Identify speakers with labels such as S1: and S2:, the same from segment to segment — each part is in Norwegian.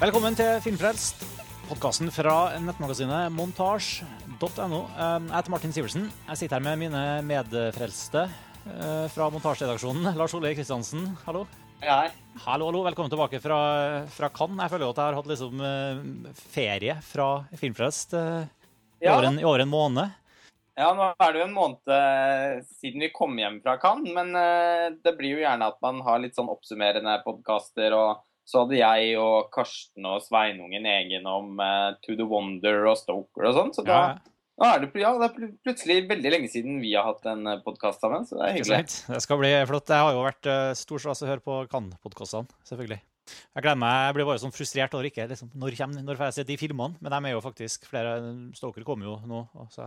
S1: Velkommen til Filmfrelst, podkasten fra nettmagasinet montasj.no. Jeg heter Martin Sivertsen. Jeg sitter her med mine medfrelste eh, fra montasjeredaksjonen. Lars Ole Kristiansen, hallo.
S2: Hei.
S1: Hallo, hallo. Velkommen tilbake fra, fra Cannes. Jeg føler jo at jeg har hatt liksom eh, ferie fra Filmfrelst eh, i,
S2: Ja.
S1: over en, i over en måned.
S2: ja, nå er det jo en måned siden vi kom hjem fra Cannes, men det blir jo gjerne at man har litt sånn oppsummerende podkaster. Og så hadde jeg og Karsten og Sveinung en egen om uh, To the Wonder og Stoker og sånn. Så da
S1: Ja,
S2: er det, ja, det er plutselig veldig lenge siden vi har hatt en podkast sammen, så det er hyggelig.
S1: Det skal bli flott. Jeg har jo vært uh, stor stas å høre på Kan-podkastene, selvfølgelig. Jeg gleder meg, jeg blir bare sånn frustrert over ikke liksom, når, kommer, når får jeg se de filmene. Men de er jo faktisk flere Stoker kommer jo nå. Så,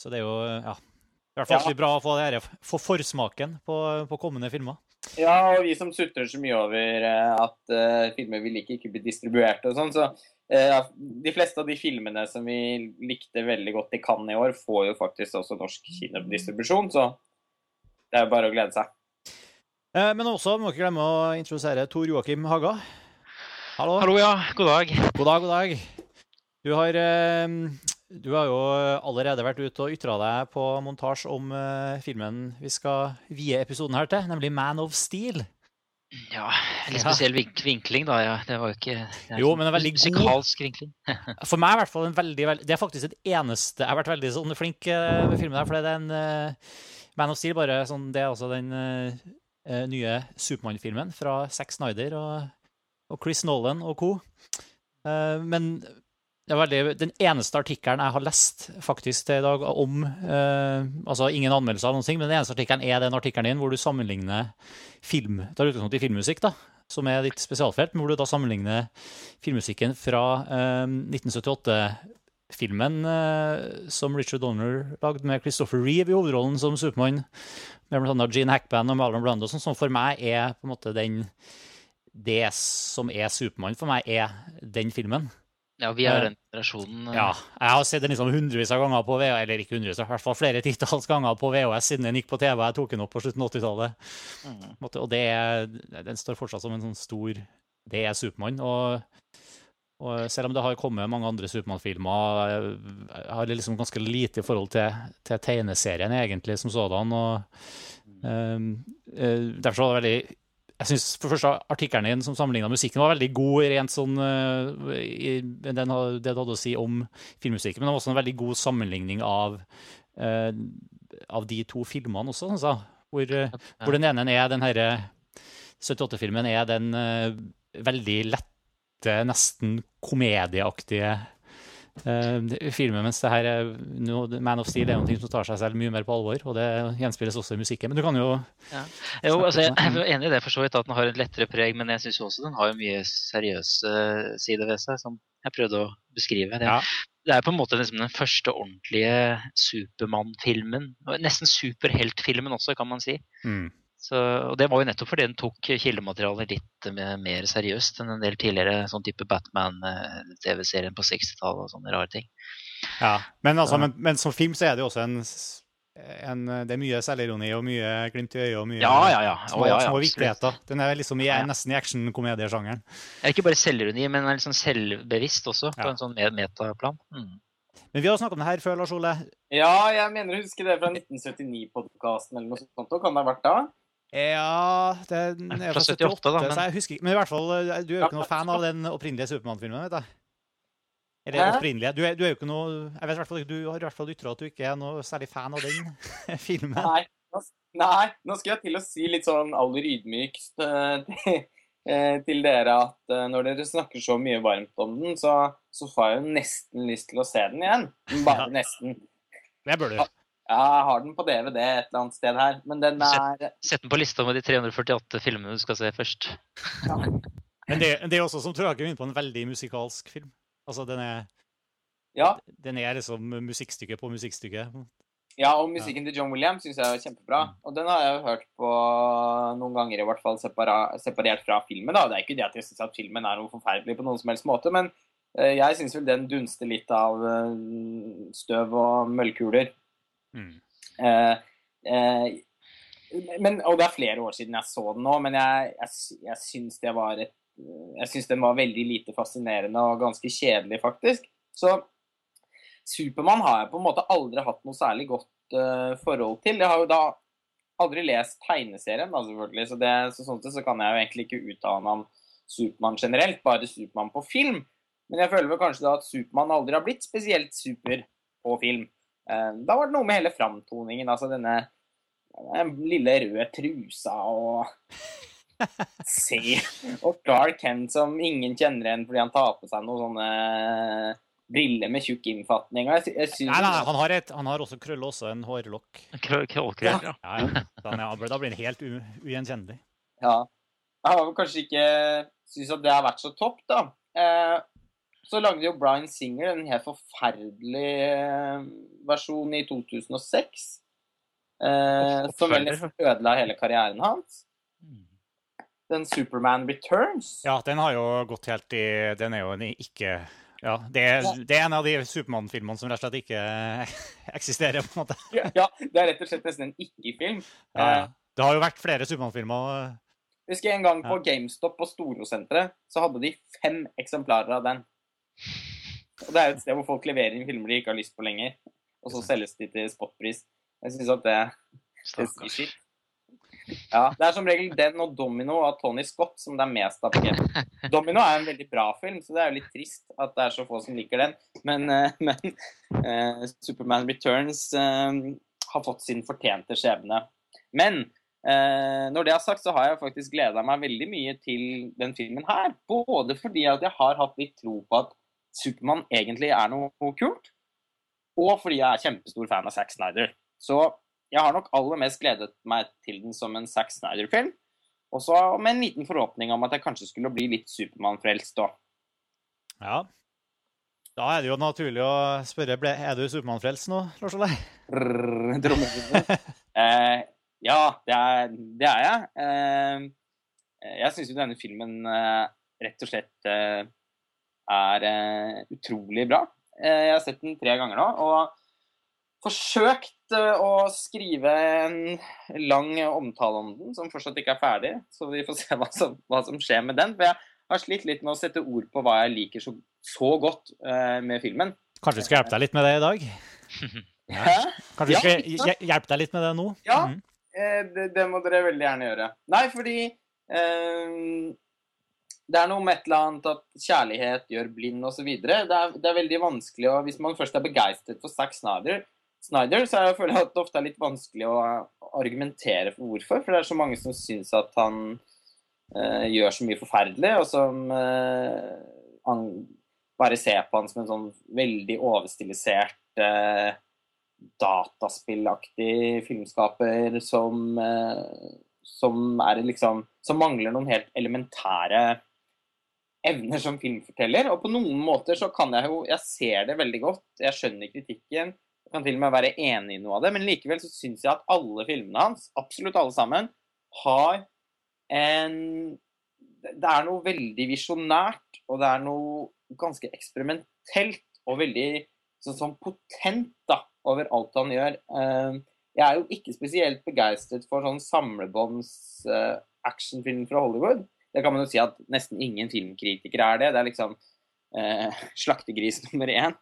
S1: så det er jo ja, i hvert fall
S2: Ja.
S1: bra å få, det her, få forsmaken på, på kommende filmer.
S2: Ja, og vi som sutrer så mye over eh, at uh, filmer vi liker, ikke blir distribuert og sånn, så uh, de fleste av de filmene som vi likte veldig godt i Cannes i år, får jo faktisk også norsk kinodistribusjon, så det er jo bare å glede seg.
S1: Uh, men også må ikke glemme å introdusere Tor Joakim Haga. Hallo.
S3: Hallo, ja. God dag.
S1: God dag, god dag. Du har, du har jo allerede vært ute og ytra deg på montasje om eh, filmen vi skal vie episoden her til, nemlig Man of Steel.
S3: Ja, litt spesiell vink vinkling, da. ja. Det var jo ikke er
S1: Jo, men en veldig
S3: musikalsk god. Vinkling.
S1: For meg i hvert fall en veldig, veldig Det er faktisk det eneste Jeg har vært veldig sånn flink eh, med filmen her, for det er en uh, Man of Steel bare sånn Det er altså den eh, eh, nye Supermann-filmen fra Zack Snyder og, og Chris Nolan og co. Uh, men det var det, den eneste artikkelen jeg har lest faktisk til i dag om eh, Altså ingen anmeldelser av noen ting, men den eneste artikkelen er den artikkelen din hvor du sammenligner film tar utgangspunkt i filmmusikk, da, som er ditt spesialfelt, men hvor du da sammenligner filmmusikken fra eh, 1978-filmen eh, som Richard Donner lagde med Christopher Reeve i hovedrollen som Supermann, med bl.a. Gene Hackman og Marlon Brando, som for meg er på en måte den Det som er Supermann for meg, er den filmen.
S3: Ja, vi er den generasjonen. eh,
S1: Ja, jeg har sett den liksom hundrevis av ganger på VHS, eller ikke hundrevis, i hvert fall flere titalls ganger på VHS siden den gikk på TV. Jeg tok den opp på slutten av 80-tallet.
S3: mm.
S1: Og det den står fortsatt som en sånn stor Det er Supermann. Og, og selv om det har kommet mange andre Supermann-filmer, eh, har det liksom ganske lite i forhold til, til tegneserien egentlig som sådan. og um, eh, Derfor så var det veldig jeg synes for første Artikkelen din som sammenligna musikken, var veldig god. rent sånn, eh, i, den, Det du hadde å si om filmmusikken. Men det var også en veldig god sammenligning av, uh, av de to filmene også. altså. Hvor, eh, hvor den ene er den herre 78-filmen er den veldig lette, nesten komedieaktige eh, filmen, mens det her er, no, Man of Steel er noe som tar seg selv mye mer på alvor, og det gjenspilles også i musikken. Men du kan jo
S3: Jo, altså, jeg er enig i det for så vidt, at den har et lettere preg, men jeg syns også den har mye seriøse sider ved seg, som jeg prøvde å beskrive. Det,
S1: Ja.
S3: det er på en måte liksom den første ordentlige Supermann-filmen. Nesten superheltfilmen også, kan man si.
S1: mm,
S3: Så, og det var jo nettopp fordi den tok kildematerialet litt eh, mer seriøst enn en del tidligere sånn type Batman-TV-serien på 60-tallet og sånne rare ting.
S1: Ja, men, altså, men, men som film så er det jo også en, en Det er mye selvironi og mye glimt i øyet og mye
S3: Ja, ja, ja.
S1: små,
S3: ja, ja,
S1: små viktigheter. Den er liksom i, nesten i actionkomediesjangeren.
S3: Det er ikke bare selvironi, men er sånn selvbevisst også, på
S1: Ja.
S3: en sånn metaplan. Mm.
S1: Men vi har snakket om det her før, Lars Ole.
S2: Ja, jeg mener å huske det fra 1979-podkasten eller noe sånt, og kan det ha vært da?
S1: Ja det er
S3: Fra
S1: 78,
S3: 78 da, men-
S1: så jeg husker. Men i hvert fall, eh, du er jo ikke noe fan av den opprinnelige Supermann-filmen, vet jeg. Eller
S2: Hæ?
S1: opprinnelige. Du er, du er jo ikke noe Jeg vet i hvert fall Du har i hvert fall ytra at du ikke er noe særlig fan av den filmen.
S2: Nei, nå, nei, nå skal jeg til å si litt sånn aller ydmykst eh, til, eh, til dere at når dere snakker så mye varmt om den, så, så får jeg jo nesten lyst til å se den igjen. Bare
S1: Ja.
S2: nesten.
S1: Det bør du.
S2: Jeg har den på DVD et eller annet sted her, men den er
S3: Sett den på lista med de 348 filmene du skal se først.
S1: Men det, det er også som tror jeg ikke er på en veldig musikalsk film. Altså, den er,
S2: Ja,
S1: den er liksom musikkstykke på musikkstykke.
S2: ja og musikken til John Williams syns jeg er kjempebra. Og den har jeg jo hørt på noen ganger, i hvert fall separert fra filmen. da. Det er ikke det at jeg syns at filmen er noe forferdelig på noen som helst måte, men eh, jeg syns vel den dunster litt av eh, støv og møllkuler.
S1: Mm.
S2: Eh, eh, men, og det er flere år siden jeg så den nå, men jeg, jeg, jeg syns det var et Jeg syns den var veldig lite fascinerende og ganske kjedelig, faktisk. Så Supermann har jeg på en måte aldri hatt noe særlig godt uh, forhold til. Jeg har jo da aldri lest tegneserien, da, selvfølgelig, så, det, så sånn sett så kan jeg jo egentlig ikke uttale om Supermann generelt, bare Supermann på film. Men jeg føler vel kanskje da at Supermann aldri har blitt spesielt super på film. Uh, da var det noe med hele framtoningen, altså denne den lille røde trusa og Se. Og Clark Kent som ingen kjenner igjen fordi han tar på seg noen sånne briller med tjukk innfatning. Jeg, jeg synes...
S1: Nei, nei, han har, et, han har også krøll, også en hårlokk.
S3: Krøllkrøll, ja.
S1: Ja, ja. Da, ja, da blir han helt ugjenkjennelig.
S2: Ja. Jeg har kanskje ikke syntes at det har vært så topp, da. Eh, så lagde jo Bryan Singer en helt forferdelig eh, versjon i 2006. Eh, som vel nesten ødela hele karrieren hans. Den Superman Returns.
S1: Ja, den har jo gått helt i Den er jo en ikke ja, det det er en av de Supermann-filmene som rett og slett ikke eksisterer. på en måte.
S2: Ja, det er rett og slett nesten en ikke-film.
S1: Ja, ja. Det har jo vært flere Supermann-filmer.
S2: Jeg en gang på GameStop på Storosenteret, så hadde de fem eksemplarer av den. Og Det er jo et sted hvor folk leverer inn filmer de ikke har lyst på lenger, og så selges de til spotpris. Jeg syns at det, det sier skitt. Ja, Det er som regel den og Domino av Tony Scott som det er mest av. Domino er en veldig bra film, så det er jo litt trist at det er så få som liker den. Men, uh, men uh, Superman Returns uh, har fått sin fortjente skjebne. Men når det er sagt, så har jeg faktisk gleda meg veldig mye til den filmen her. Både fordi at jeg har hatt litt tro på at Supermann egentlig er noe kult, og fordi jeg er kjempestor fan av Zack Snyder. Så jeg har nok aller mest gledet meg til den som en Zack Snyder-film. Og så med en liten forhåpning om at jeg kanskje skulle bli litt Supermann-frelst òg.
S1: Ja. Da er det jo naturlig å spørre er du Supermann-frelst nå, Lars Ole?
S2: eh, ja, det er, det er jeg. Eh, jeg syns jo denne filmen eh, rett og slett eh, er eh, utrolig bra. Eh, jeg har sett den tre ganger nå. og forsøkt eh, å skrive en lang omtale om den, som fortsatt ikke er ferdig. Så vi får se hva som, hva som skjer med den. For jeg har slitt litt med å sette ord på hva jeg liker så, så godt uh, med filmen.
S1: Kanskje vi skal hjelpe deg litt med det i dag?
S2: Hæ?
S1: Kanskje vi skal hjelpe deg litt med det nå?
S2: Ja, mm. det, det, må dere veldig gjerne gjøre. Nei, fordi uh, det er noe med et eller annet at kjærlighet gjør blind osv. Det, er, det er veldig vanskelig, å hvis man først er begeistret for Zack Snyder, Snyder, så jeg føler at det ofte er litt vanskelig å argumentere for hvorfor. For det er så mange som syns at han eh, gjør så mye forferdelig, og som uh, bare ser på han som en sånn veldig overstilisert eh, dataspillaktig filmskaper som, som er liksom Som mangler noen helt elementære evner som filmforteller. Og på noen måter så kan jeg jo Jeg ser det veldig godt. Jeg skjønner kritikken Jeg kan til og med være enig i noe av det, men likevel så syns jeg at alle filmene hans, absolutt alle sammen, har en Det er noe veldig visjonært, og det er noe ganske eksperimentelt og veldig sånn, sånn potent da, over alt han gjør. Eh, jeg er jo ikke spesielt begeistret for sånn samlebånds uh, actionfilm fra Hollywood. Det kan man jo si at nesten ingen filmkritikere er det. Det er liksom eh, slaktegris nummer én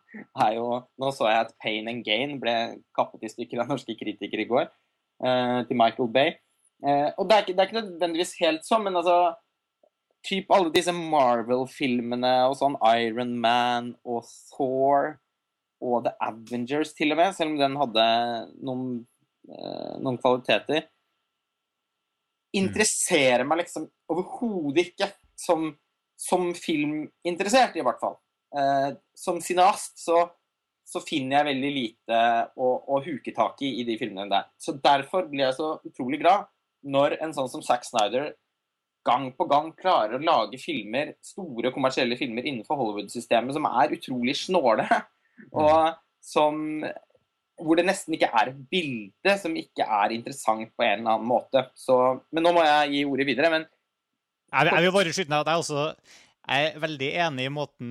S2: er jo Nå så jeg at Pain and Gain ble kappet i stykker av norske kritikere i går, eh, til Michael Bay. Eh, og det er, ikke, det er, ikke, nødvendigvis helt sånn, men altså Typ alle disse Marvel-filmene og sånn Iron Man og Thor og The Avengers til og med, selv om den hadde noen, eh, noen kvaliteter Interesserer meg liksom overhodet ikke som som filminteressert, i hvert fall. Eh, som cineast så, så, finner jeg veldig lite å, å, huke tak i i de filmene der. Så derfor blir jeg så utrolig glad når en sånn som Zack Snyder gang på gang klarer å lage filmer, store kommersielle filmer innenfor Hollywood-systemet som er utrolig snåle, og som hvor det nesten ikke er et bilde som ikke er interessant på en eller annen måte. Så, men nå må jeg gi ordet videre. men
S1: jeg, jeg vil bare skyte ned at jeg også er veldig enig i måten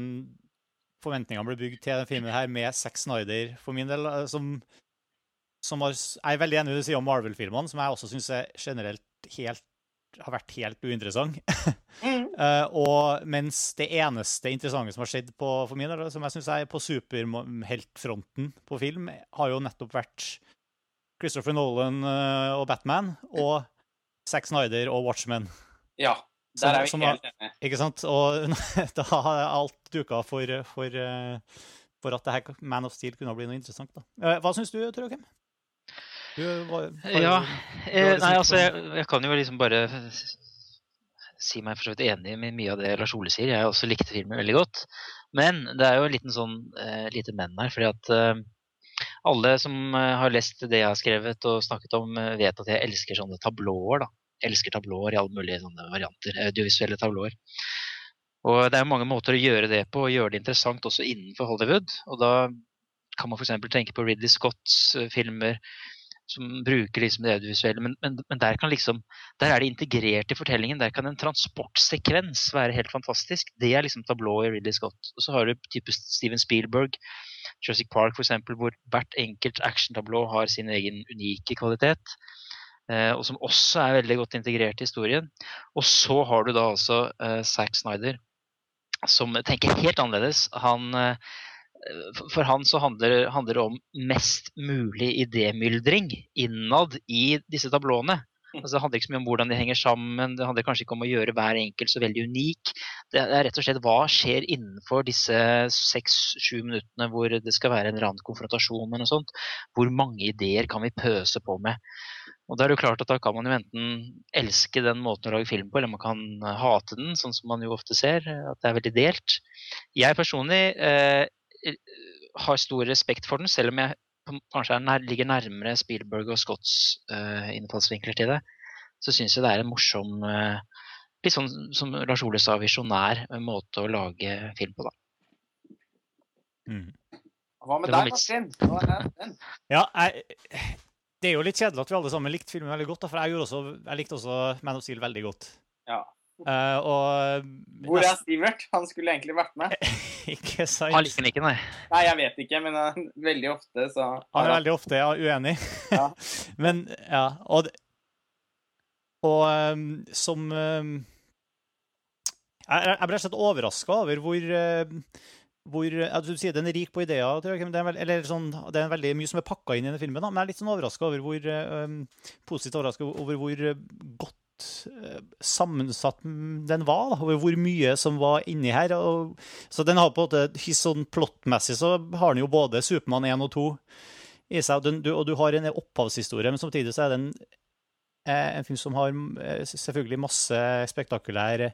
S1: forventningene ble bygd til denne filmen her med Zack Snyder, for min del. Eh, som, som har, jeg er veldig enig i det du sier om Marvel-filmene, som jeg også syns generelt helt, har vært helt uinteressant.
S2: Mm.
S1: uh, og mens det eneste interessante som har skjedd på, for min del, som jeg synes er på superheltfronten på film, har jo nettopp vært Christopher Nolan eh, og Batman og Zack Snyder og Watchmen.
S2: Ja. Der er vi
S1: Som- som
S2: helt enige.
S1: Ikke sant? Og da har alt duka for, for, eh, for at det her Man of Steel kunne bli noe interessant. da. Hva syns du, Tor Joakim? Jo-
S3: Ja, eh, nei, altså jeg, jeg kan jo liksom bare si meg for så vidt enig med mye av det Lars Ole sier. Jeg også likte filmen veldig godt. Men det er jo en liten sånn eh, lite men her. fordi at eh, alle som har lest det jeg har skrevet og snakket om, vet at jeg elsker sånne tablåer. da. Jeg elsker tablåer i alle mulige sånne varianter. Audiovisuelle tablåer. Og det er mange måter å gjøre det på, og gjøre det interessant også innenfor Hollywood. Og da kan man f.eks. tenke på Ridley Scotts filmer som bruker liksom det audiovisuelle, men, men, men der, kan liksom, der er det integrert i fortellingen. Der kan en transportsekvens være helt fantastisk. Det er liksom tablå i Ridley Scott. Og så har du type Steven Spielberg, Jurassic Park f.eks., hvor hvert enkelt actiontablå har sin egen unike kvalitet. Eh, og som også er veldig godt integrert i historien. Og så har du da altså eh, Zack Snyder, som tenker helt annerledes. Han eh, for- han så handler, handler det om mest mulig idémyldring innad i disse tablåene. Altså, det handler ikke så mye om hvordan de henger sammen, det handler kanskje ikke om å gjøre hver enkelt så veldig unik. Det er rett og slett hva skjer innenfor disse seks-sju minuttene hvor det skal være en eller annen konfrontasjon eller noe sånt. Hvor mange ideer kan vi pøse på med? Og da er det jo klart at da kan man jo enten elske den måten å lage film på, eller man kan eh, hate den, sånn som man jo ofte ser, at det er veldig delt. Jeg personlig eh, har stor respekt for den, selv om jeg kanskje er nær, ligger nærmere Spielberg og Scotts uh, innfallsvinkler til det. Så syns jeg det er en morsom, uh, litt sånn som Lars Ole sa, visjonær eh, måte å lage film på, da.
S1: Mm.
S2: Hva med deg, Martin? Hva er den?
S1: Ja, jeg, det er jo litt kjedelig at vi alle sammen likte filmen veldig godt, da, for jeg, også, jeg likte også Man of Steel veldig godt.
S2: Ja.
S1: Eh, og
S2: Hvor er Sivert? Han skulle egentlig vært med.
S1: Ikke sant?
S3: Han liker den ikke, nei.
S2: Nei, jeg vet ikke, men uh, veldig ofte så
S1: Han er veldig ofte ja, uenig.
S2: Ja.
S1: Men ja, og, og um, som um, Jeg jeg ble rett og slett overraska over hvor um, hvor, du sier Den er rik på ideer, tror jeg, men det er, veld, eller sånn, det er veldig mye som er pakka inn i denne filmen. Da. Men jeg er litt sånn overraska over hvor um, positivt overraska over hvor uh, godt uh, sammensatt den var. og hvor mye som var inni her. Og, så den har på en måte, sånn plottmessig så har den jo både Supermann 1 og 2 i seg, og, den, du, og du har en opphavshistorie, men samtidig så er det en, eh, en film som har eh, selvfølgelig masse spektakulær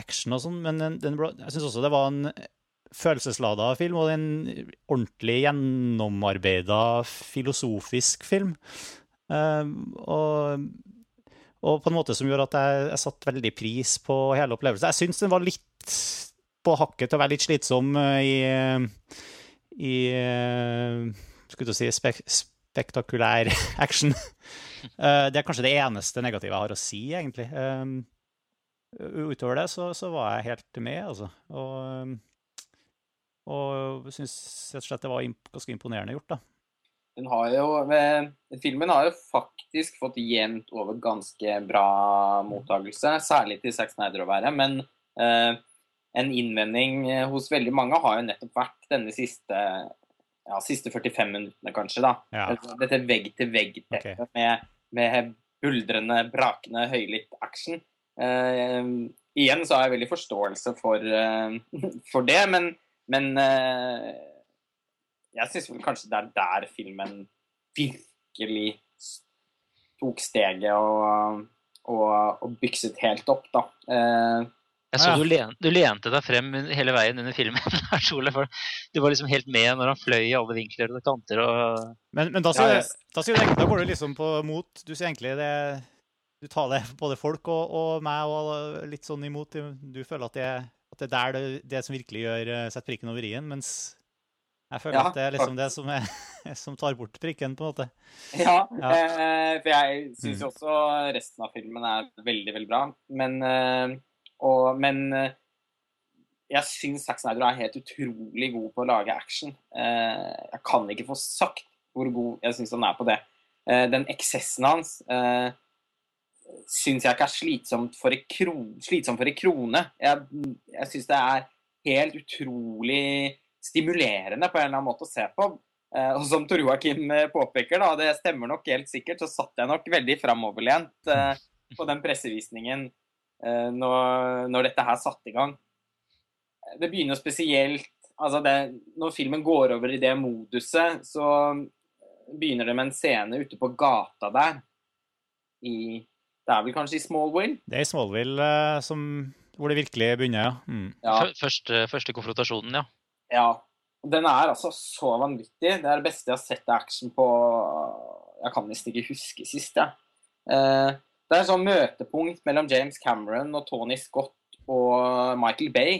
S1: action og sånn, men den, den, jeg syns også det var en følelseslada film, og en ordentlig gjennomarbeida filosofisk film. Eh, og, og på en måte som gjør at jeg, jeg satte veldig pris på hele opplevelsen. Jeg syns den var litt på hakket til å være litt slitsom eh, i, i eh, skulle til si spek spektakulær action. Eh, det er kanskje det eneste negative jeg har å si, egentlig. Utover det så, så var jeg helt med, altså. Og, og syns rett og slett det var ganske imponerende gjort, da.
S2: Den har jo, filmen har jo faktisk fått jevnt over ganske bra mottakelse, særlig til Zack Snyder å være. Men eh, en innvending eh, hos veldig mange har jo nettopp vært denne siste, ja, siste 45 minuttene, kanskje. da.
S1: Ja.
S2: Dette- Dette vegg-til-vegg-teppet med, med buldrende, brakende, høylytt action. Eh, igjen så har jeg veldig forståelse for, eh, for det, men, men eh, jeg syns vel kanskje det er der filmen virkelig tok steget og, og, og bykset helt opp, da. Eh,
S3: Jeg så
S1: Ja.
S3: du, len, du lente deg frem hele veien under filmen. Du var liksom helt med når han fløy i alle vinkler og kanter. og
S1: Men, men da, sier,
S2: Ja,
S1: du- da, sier du, da går du liksom på mot Du sier egentlig det Du tar det både folk og, og meg og litt sånn imot. Du føler at det, at det er der det, det som virkelig gjør eh, setter prikken over i-en, mens jeg føler
S2: Ja,
S1: at det er liksom det som, er, som tar bort prikken, på en måte.
S2: Ja,
S1: Ja.
S2: Eh, for jeg syns
S1: Mm.
S2: jo også resten av filmen er veldig, veldig bra. Men, eh, og, men eh, jeg syns Zack Snyder er helt utrolig god på å lage action. Eh, jeg kan ikke få sagt hvor god jeg syns han er på det. Eh, den eksessen hans eh, syns jeg ikke er slitsomt for en krone. Slitsom for en krone. Jeg, jeg syns det er helt utrolig stimulerende på en eller annen måte å se på. Eh, og som Tor Joakim eh, påpeker, da, det stemmer nok helt sikkert, så satt jeg nok veldig framoverlent eh, på den pressevisningen eh, når, når, dette her satte i gang. Det begynner spesielt altså det, Når filmen går over i det moduset, så begynner det med en scene ute på gata der. I Det er vel kanskje i Smallville?
S1: Det er i Smallville som, hvor det virkelig begynner, ja. Mm.
S3: ja. Første, første konfrontasjonen, ja.
S2: Ja. Den er altså så vanvittig. Det er det beste jeg har sett action på Jeg kan nesten ikke huske sist, jeg. Ja. Det er et sånn møtepunkt mellom James Cameron og Tony Scott og Michael Bay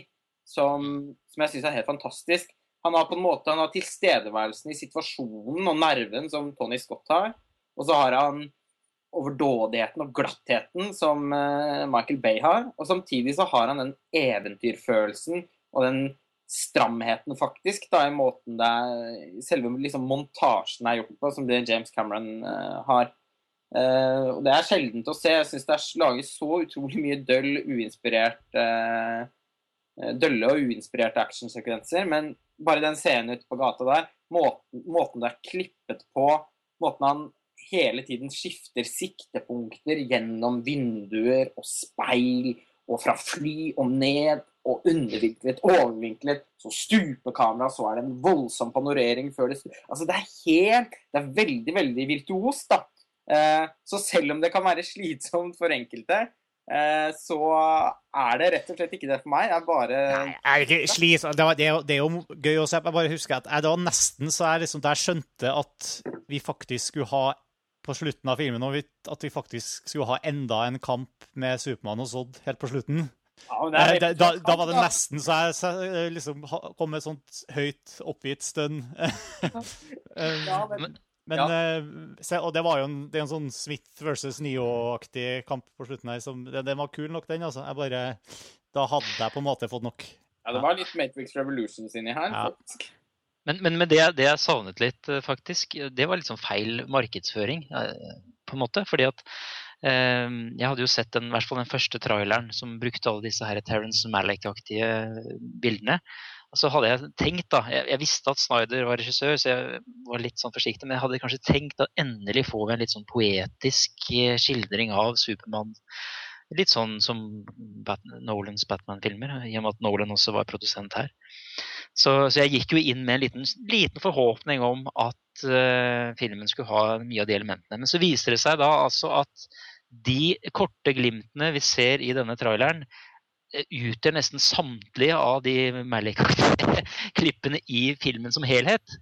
S2: som, som jeg syns er helt fantastisk. Han har på en måte han har tilstedeværelsen i situasjonen og nerven som Tony Scott har. Og så har han overdådigheten og glattheten som uh, Michael Bay har. Og samtidig så har han den eventyrfølelsen og den stramheten, faktisk, da, i måten det er Selve liksom, montasjen er gjort på, som det James Cameron uh, har. Uh, og Det er sjeldent å se. Jeg syns det er laget så utrolig mye døll, uinspirert uh, Dølle og uinspirerte actionsekvenser. Men bare den scenen ute på gata der, måten, måten det er klippet på, måten han hele tiden skifter siktepunkter gjennom vinduer og speil og fra fly og ned og undervinklet, overvinklet, så stuper kameraet, så er det en voldsom panorering før det Altså, det er helt Det er veldig, veldig virtuost, da. Eh, så selv om det kan være slitsomt for enkelte, eh, så er det rett og slett ikke det for meg. Jeg bare
S1: Nei, er ikke slitsomt. Det, det, det, er jo gøy å se. Jeg bare husker at jeg var nesten så jeg liksom, da jeg skjønte at vi faktisk skulle ha på slutten av filmen og at vi faktisk skulle ha enda en kamp med Supermann og Zod helt på slutten. Ja, eh, da, da, da, var det nesten så jeg, så jeg eh, liksom kom med et sånt høyt, oppgitt stønn. ja, men, men ja. Og det var jo en, det er en sånn Smith versus Neo-aktig kamp på slutten her. Som, den, den, var kul nok, den. altså. Jeg bare, da hadde jeg på en måte fått nok.
S2: Ja, det var litt Matrix Revolutions inni her. faktisk.
S3: Men, men, men det, det, jeg savnet litt, eh, faktisk, det var litt sånn feil markedsføring, eh, på en måte. Fordi at eh, jeg hadde jo sett den, hvert fall den første traileren som brukte alle disse her Terence Malick-aktige bildene. Så hadde jeg tenkt, da jeg, jeg, visste at Snyder var regissør, så jeg var litt sånn forsiktig. Men jeg hadde kanskje tenkt at endelig får vi en litt sånn poetisk skildring av Supermann Litt sånn som Batman, Nolans Batman-filmer, i og med at Nolan også var produsent her. Så, så, jeg gikk jo inn med en liten, liten forhåpning om at uh, filmen skulle ha mye av de elementene. Men så viser det seg da altså at de korte glimtene vi ser i denne traileren, eh, utgjør nesten samtlige av de Malik-klippene i filmen som helhet.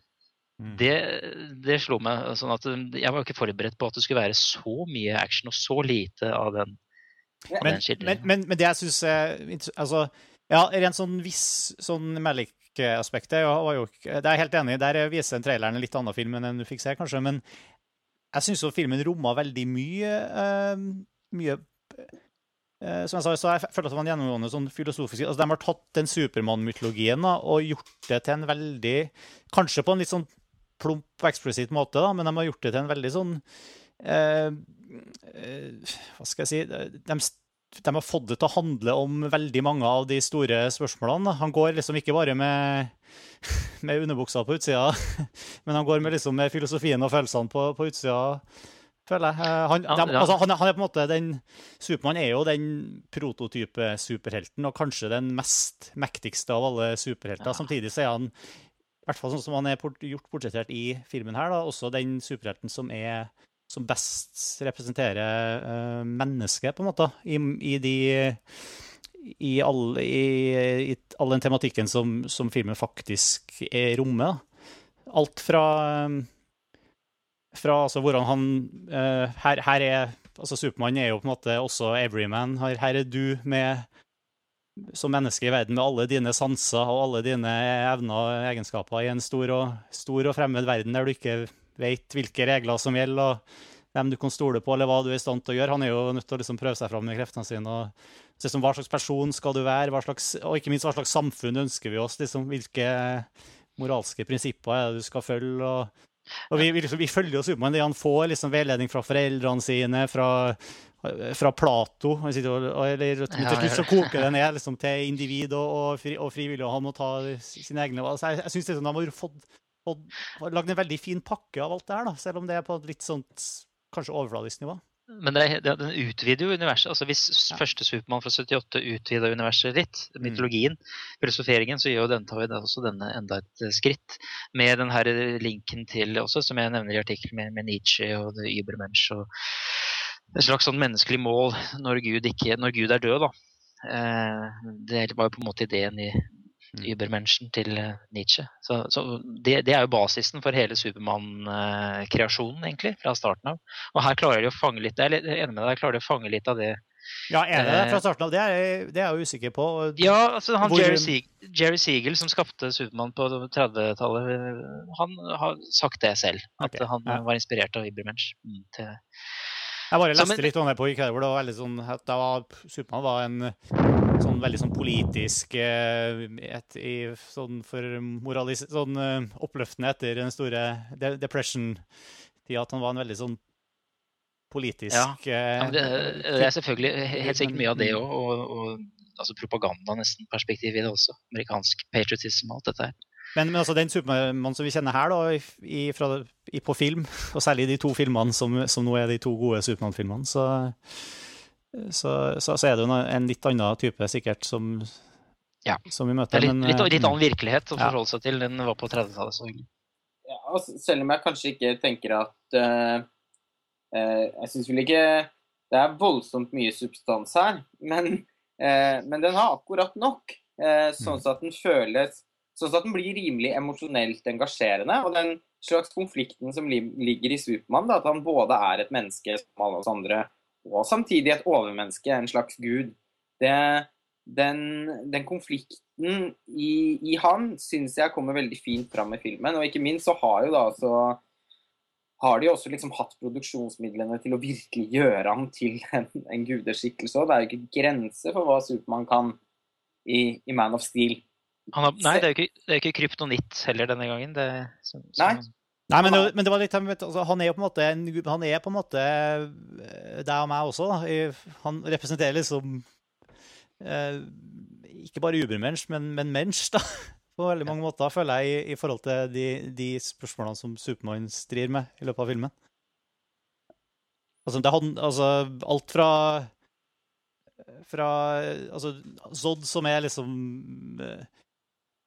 S3: Mm. Det, det, slo meg sånn at jeg var ikke forberedt på at det skulle være så mye action og så lite av den
S1: men, men, men, men, det jeg syns altså, Ja, rent sånn viss sånn Malik-aspektet var jo Det er jeg helt enig i. Der viser traileren en litt annen film enn du fikk se, kanskje. Men jeg syns filmen romma veldig mye uh, Mye uh, Som jeg sa, så jeg føler at det var en gjennomgående sånn filosofisk altså, De har tatt den Supermann-mytologien og gjort det til en veldig Kanskje på en litt sånn plump og eksplisitt måte, da, men de har gjort det til en veldig sånn uh, hva skal jeg si de, de, har fått det til å handle om veldig mange av de store spørsmålene. Han går liksom ikke bare med, med underbuksa på utsida, men han går med, liksom, med filosofien og følelsene på, på utsida. føler jeg. Eh, han, de, altså, han, han, er på en måte den, Supermann er jo den prototype superhelten, og kanskje den mest mektigste av alle superhelter. Ja. Samtidig så er han, i hvert fall sånn som han er gjort portrettert i filmen her, da, også den superhelten som er som best representerer uh, mennesket, på en måte, i, i de i all, i, i all, den tematikken som, som filmen faktisk rommet. Alt fra, fra altså, hvordan han uh, her, her, er altså Supermann er jo på en måte også everyman. Her, her er du med som menneske i verden med alle dine sanser og alle dine evner og egenskaper i en stor og, stor og fremmed verden der du ikke vet hvilke regler som gjelder, og hvem du kan stole på, eller hva du er i stand til å gjøre. Han er jo nødt til å liksom prøve seg fram med kreftene sine. og liksom, Hva slags person skal du være, slags, og ikke minst hva slags samfunn ønsker vi oss? Liksom, hvilke moralske prinsipper er det du skal følge? og, og vi, vi, liksom, vi, følger jo Supermann. Han får liksom veiledning fra foreldrene sine, fra fra Plato eller Til slutt så koker det ned liksom, til individ og, og, fri, og frivillig, og han må ta sine egne valg. Jeg, jeg syns liksom, de har fått, fått, lagd en veldig fin pakke av alt det her, da, selv om det er på et litt sånt kanskje overfladisk nivå.
S3: Men det, det, den utvider jo universet. altså Hvis ja. første Supermann fra 78 utvida universet litt, mm. mytologien, filosoferingen, så gjør jo den, tar vi også denne enda et eh, skritt. Med den her linken til også, som jeg nevner i artikkelen, med, med, Nietzsche og det Übermensch og et slags sånn menneskelig mål når Gud, ikke, når Gud er død. da. Eh, det var jo på en måte ideen i Mm. Übermenschen til eh, Nietzsche. Så, så det, det, er jo basisen for hele Supermann-kreasjonen, egentlig, fra starten av. Og her klarer de å fange litt Jeg er enig med deg, klarer de å fange litt av det.
S1: Ja, enig det det fra starten av? Det er, det er jeg usikker på.
S3: Ja, altså han Hvor... Jerry, Siegel, Jerry Siegel, som skapte Supermann på 30-tallet, han har sagt det selv. At okay, han ja. var inspirert av Übermensch. Mm, til
S1: jeg bare leste litt om det på Incredible. Det var veldig sånn at var, Supermann var en sånn veldig sånn politisk eh, et, i, sånn for moralis, sånn uh, oppløftende etter den store depression-tida at han var en veldig sånn politisk
S3: Ja, ja det, det, er selvfølgelig helt sikkert mye av det òg. Og, og, altså propaganda nesten perspektiv i det også. Amerikansk patriotism og alt dette her.
S1: Men, men altså, den Supermann som vi kjenner her, da, i, fra, i, på film, og særlig de to filmene som, som nå er de to gode Supermann-filmene, så, så, så, så, er det jo en litt annen type sikkert som,
S3: ja.
S1: som vi møter.
S3: Det er litt, litt, litt annen virkelighet å forholde seg til Den var på 30-tallet.
S2: Ja, altså, selv om jeg kanskje ikke tenker at uh, uh, Jeg syns vel ikke det er voldsomt mye substans her, men, uh, men den har akkurat nok. sånn mm. at den føles Sånn at den blir rimelig emosjonelt engasjerende. Og den slags konflikten som ligger i Supermann, at han både er et menneske som alle oss andre, og samtidig et overmenneske, en slags gud, det, den, den, konflikten i, i han syns jeg kommer veldig fint fram i filmen. Og ikke minst så har jo da altså har de også liksom hatt produksjonsmidlene til å virkelig gjøre ham til en, en gudeskikkelse. Og det er jo ikke grenser for hva Supermann kan i, i Man of Steel.
S3: Har, nei, det er jo ikke, er ikke kryptonitt heller denne gangen. Det,
S2: som, som, nei.
S1: Nei, men det, men det, var litt altså, Han er jo på en måte Han er på en måte eh, deg og meg også. Da. Han representerer liksom eh, Ikke bare Ubermensch, men, men mensch, da. På veldig mange måter, føler jeg, i, i forhold til de, de, spørsmålene som Supermann strir med i løpet av filmen. Altså, det, altså alt fra fra altså, Zod, som er liksom eh,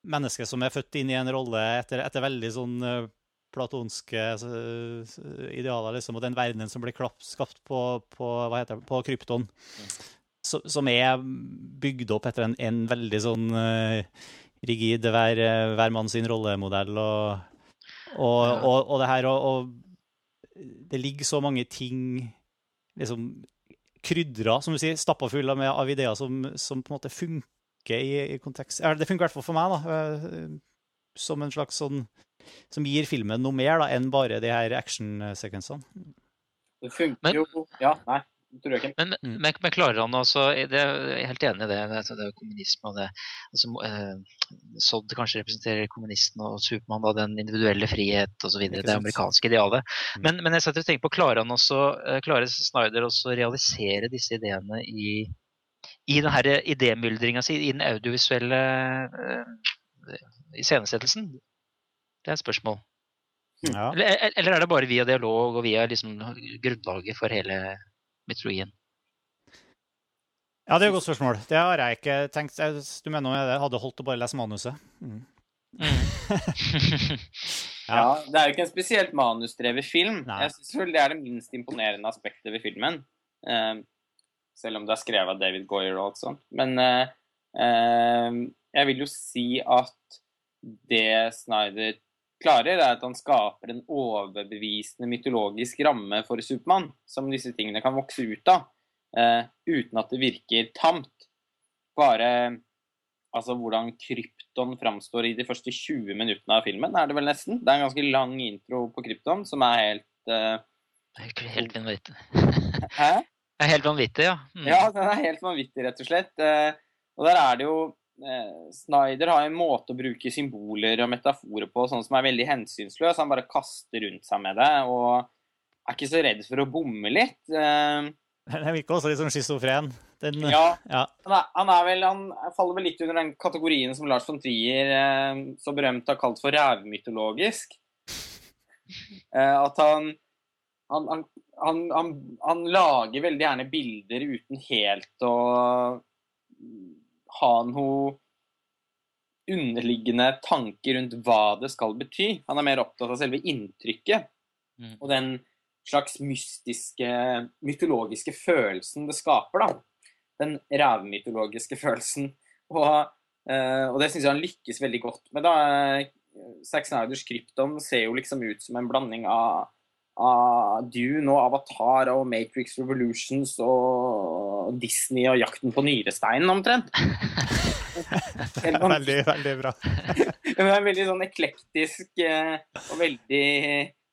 S1: menneske som er født inn i en rolle etter, etter veldig sånn uh, platonske uh, idealer, liksom, og den verdenen som blir skapt på, på, hva heter det, på krypton, mm. som er bygd opp etter en, en veldig sånn uh, rigid hver, hver mann sin rollemodell, og, og, ja. og, og det her og, det ligger så mange ting liksom krydra, som du sier, stappa full av ideer som, som på en måte funker i, i kontekst. Det funker i hvert fall for meg, da. Eh, som en slags sånn Som gir filmen noe mer da, enn bare de her actionsekvensene.
S2: Det funker jo Ja, nei. Tror jeg ikke.
S3: Men, mm. men, men klarer han også Jeg er helt enig i det. Det, det er kommunisme og det altså, eh, Sodd kanskje representerer kommunisten og Supermann da, den individuelle frihet osv. Det amerikanske idealet. Mm. Men, men jeg setter og tenker på, klarer han også, eh, klarer Snyder også å realisere disse ideene i i denne idémyldringa si, i den audiovisuelle uh, iscenesettelsen? Det er et spørsmål. Ja. Eller, eller, er det bare via dialog og via liksom, grunnlaget for hele mytologien?
S1: Ja, det er et godt spørsmål. Det har jeg ikke tenkt. Du mener jeg hadde holdt å bare lese manuset? Mm. Mm.
S2: ja. ja. Det er jo ikke en spesielt manusdrevet film. Nei. Jeg synes det er det minst imponerende aspektet ved filmen. Uh, selv om det er skrevet av David Goyer og alt sånt. Men eh, eh, jeg vil jo si at det Snyder klarer, er at han skaper en overbevisende mytologisk ramme for Supermann, som disse tingene kan vokse ut av, eh, uten at det virker tamt. Bare altså hvordan krypton framstår i de første 20 minuttene av filmen, er det vel nesten. Det er en ganske lang intro på krypton som er helt uh,
S3: Helt, helt vanvittig.
S2: Hæ?
S3: Det er helt vanvittig, ja.
S2: Mm. Ja, den er helt vanvittig, rett og slett. Eh, og der er det jo eh, Snyder har en måte å bruke symboler og metaforer på sånn som er veldig hensynsløs. Han bare kaster rundt seg med det og er ikke så redd for å bomme litt. Eh,
S1: Den virker også litt sånn schizofren. Den,
S2: Ja,
S1: ja.
S2: han er, han er vel Han faller vel litt under den kategorien som Lars von Trier så berømt har kalt for rævmytologisk. Eh, at han han, han, han han lager veldig gjerne bilder uten helt å ha noe underliggende tanker rundt hva det skal bety. Han er mer opptatt av selve inntrykket
S3: Mm.
S2: og den slags mystiske, mytologiske følelsen det skaper, da. Den rævmytologiske følelsen. Og, eh, og det syns jeg han lykkes veldig godt med. da. Zack Snyders Krypton ser jo liksom ut som en blanding av, av Dune og Avatar og Matrix Revolutions og Disney og Jakten på nyresteinen, omtrent.
S1: Veldig, veldig bra.
S2: Det er en veldig sånn eklektisk eh, og veldig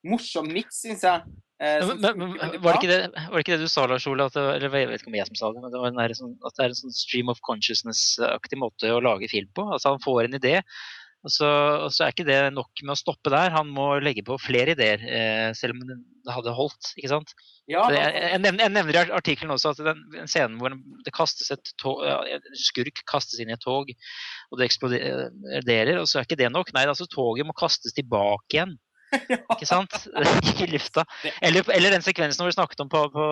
S2: morsom miks, syns jeg. eh,
S3: Men, men, men var, det ikke det, var det ikke det du sa, Lars Ole? At det, eller jeg vet ikke om jeg som sa det, men det var en der, sånn, at det er en sånn stream of consciousness-aktig måte å lage film på. Altså Han får en idé, og så, og så er ikke det nok med å stoppe der. Han må legge på flere ideer, eh, selv om det hadde holdt. ikke sant?
S2: Ja,
S3: det, jeg, jeg, nevner, i artikkelen også at den, den scenen hvor det kastes et tog, skurk kastes inn i et tog, og det eksploderer, og så er ikke det nok. Nei, altså toget må kastes tilbake igjen. Ikke sant? I lufta. Eller, eller den sekvensen hvor vi snakket om på, på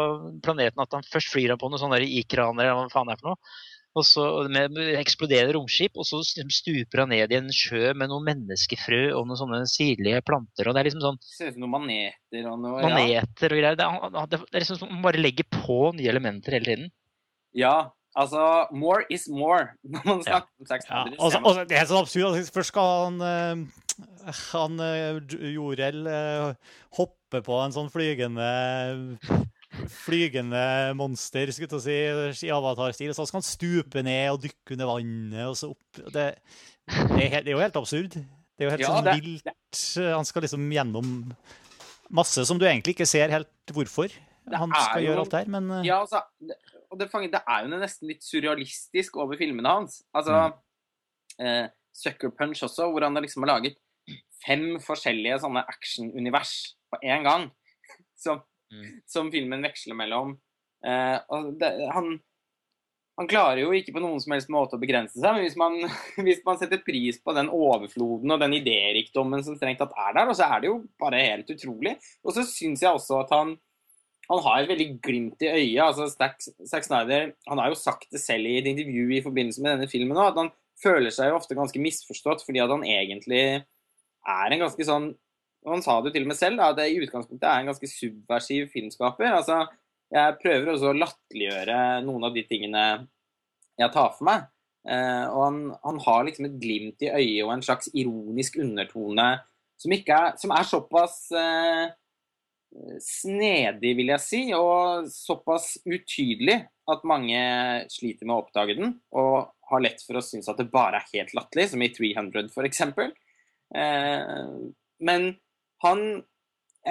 S3: planeten, at han først flyr han på noen sånne ikraner, eller hva faen det er for noe. Og så med, med eksploderer romskip, og så liksom stuper han ned i en sjø med noen menneskefrø og noen sånne sirlige planter. og Det er liksom sånn
S2: ser ut som noen maneter og noe. Ja.
S3: maneter og greier. Det er, det er liksom som man bare legger på nye elementer hele tiden.
S2: ja, altså More is more når man snakker om sex
S1: Ja,
S2: Snyder.
S1: og så- det er så absurd. altså, Først skal han, eh, han eh, Jorel eh, hoppe på en sånn flygende Flygende monster, si, i avatarstil. Så skal han stupe ned og dykke under vannet, og så opp Det, det, er, helt, det er jo helt absurd. Det er jo helt
S2: Ja,
S1: sånn
S2: det-
S1: vilt. Han skal liksom gjennom masse som du egentlig ikke ser helt hvorfor han skal
S2: jo-
S1: gjøre alt her, men eh,
S2: Ja, altså, og det, fanger- det er jo nesten litt surrealistisk over filmene hans. Altså, eh, Sucker Punch også, hvor han liksom har laget fem forskjellige sånne action-univers på én gang. Som,
S3: Mm.
S2: som filmen veksler mellom. Eh, det, han, han klarer jo ikke på noen som helst måte å begrense seg, men hvis man, hvis man setter pris på den overfloden og den idérikdommen som strengt tatt er der, og så er det jo bare helt utrolig. Og så syns jeg også at han han har et veldig glimt i øyet. altså Stack, Zack Snyder han har jo sagt det selv i et intervju i forbindelse med denne filmen òg, at han føler seg jo ofte ganske misforstått fordi at han egentlig er en ganske sånn og Han sa det jo til og med selv, da, at det i utgangspunktet er en ganske subversiv filmskaper. altså Jeg prøver også å latterliggjøre noen av de tingene jeg tar for meg. Eh, og han, han har liksom et glimt i øyet og en slags ironisk undertone som, er, som er såpass eh, snedig, vil jeg si, og såpass utydelig at mange sliter med å oppdage den, og har lett for å synes at det bare er helt latterlig, som i 300 for eksempel. Eh, men han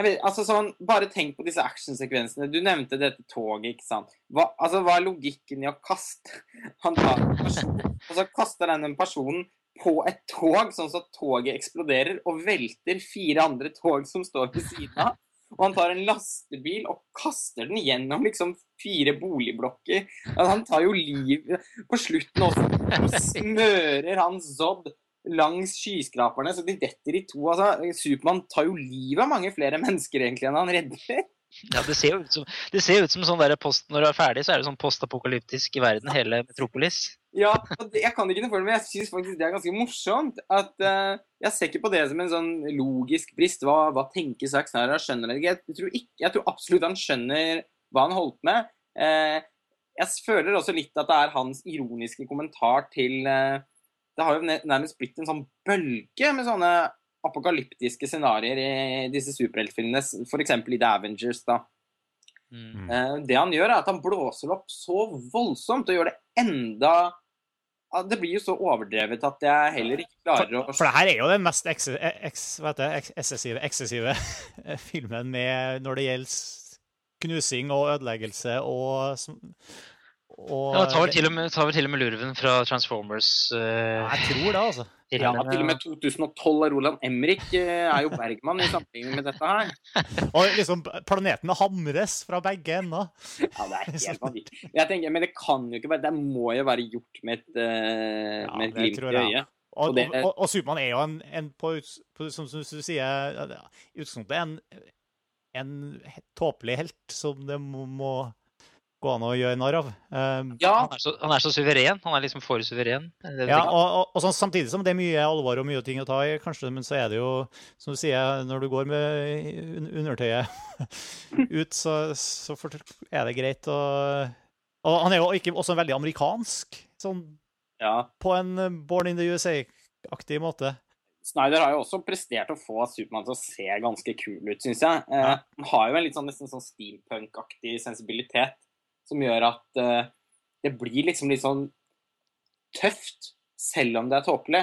S2: vet, altså sånn, Bare tenk på disse actionsekvensene. Du nevnte dette toget. ikke sant? Hva, altså, hva er logikken i å kaste Han tar en person, og så kaster den personen på et tog, sånn at toget eksploderer og velter fire andre tog som står ved siden av. Og han tar en lastebil og kaster den gjennom liksom fire boligblokker. Altså, han tar jo liv På slutten også så smører han Zod langs skyskraperne så de detter i to. Altså, Supermann tar jo livet av mange flere mennesker egentlig enn han redder.
S3: Ja, det ser jo ut som, det ser ut som sånn der post, Når du er ferdig, så er det sånn postapokalyptisk i verden, hele Metropolis.
S2: Ja, Jeg kan ikke noe for det, men jeg syns faktisk det er ganske morsomt. at uh, Jeg ser ikke på det som en sånn logisk brist. Hva, hva tenker Zack Snyder? Skjønner det ikke. Jeg tror, ikke. jeg tror absolutt han skjønner hva han holdt med. Uh, jeg føler også litt at det er hans ironiske kommentar til eh, Det har jo nærmest blitt en sånn bølge med sånne apokalyptiske scenarioer i disse superheltfilmene, f.eks. i The Avengers. da.
S3: Mm.
S2: Eh, Det han gjør, er at han blåser opp så voldsomt og gjør det enda Det blir jo så overdrevet at jeg heller ikke klarer å
S1: For det her er jo den mest eks, eks, det, eksessive, eksessive filmen med når det gjelder knusing og ødeleggelse og, som- og
S3: Ja, tar vel til og med, tar vel til og med lurven fra Transformers.
S1: Uh, Jeg tror det, altså.
S2: Ja, til og med 2012 av Roland Emrik eh, er jo Bergman i sammenligning med dette her.
S1: Og liksom planetene hamres fra begge ender.
S2: Ja, det er helt vanvittig. Jeg tenker, Men det kan jo ikke være Det må jo være gjort med et, uh,
S1: Ja,
S2: med et glimt i øyet.
S1: Og
S2: og,
S1: og, og Supermann er jo en, en på, på, som, som du sier, i utgangspunktet en, en tåpelig helt som det må, må gå an å gjøre narr av. Uh,
S2: Ja,
S3: han, er så, han er så suveren. Han er liksom for suveren. er
S1: Ja, og, og, og sånn, samtidig som det er mye alvor og mye ting å ta i, kanskje, men så er det jo, som du sier, når du går med undertøyet ut, så, så er det greit å Og han er jo ikke også veldig amerikansk, sånn
S2: ja.
S1: på en eh, Born in the USA-aktig måte.
S2: Snyder har jo også prestert å få Supermann til å se ganske kul ut, syns jeg. Eh, Han har jo en litt sånn, nesten sånn steampunk-aktig sensibilitet som gjør at uh, det blir liksom litt sånn tøft, selv om det er tåpelig.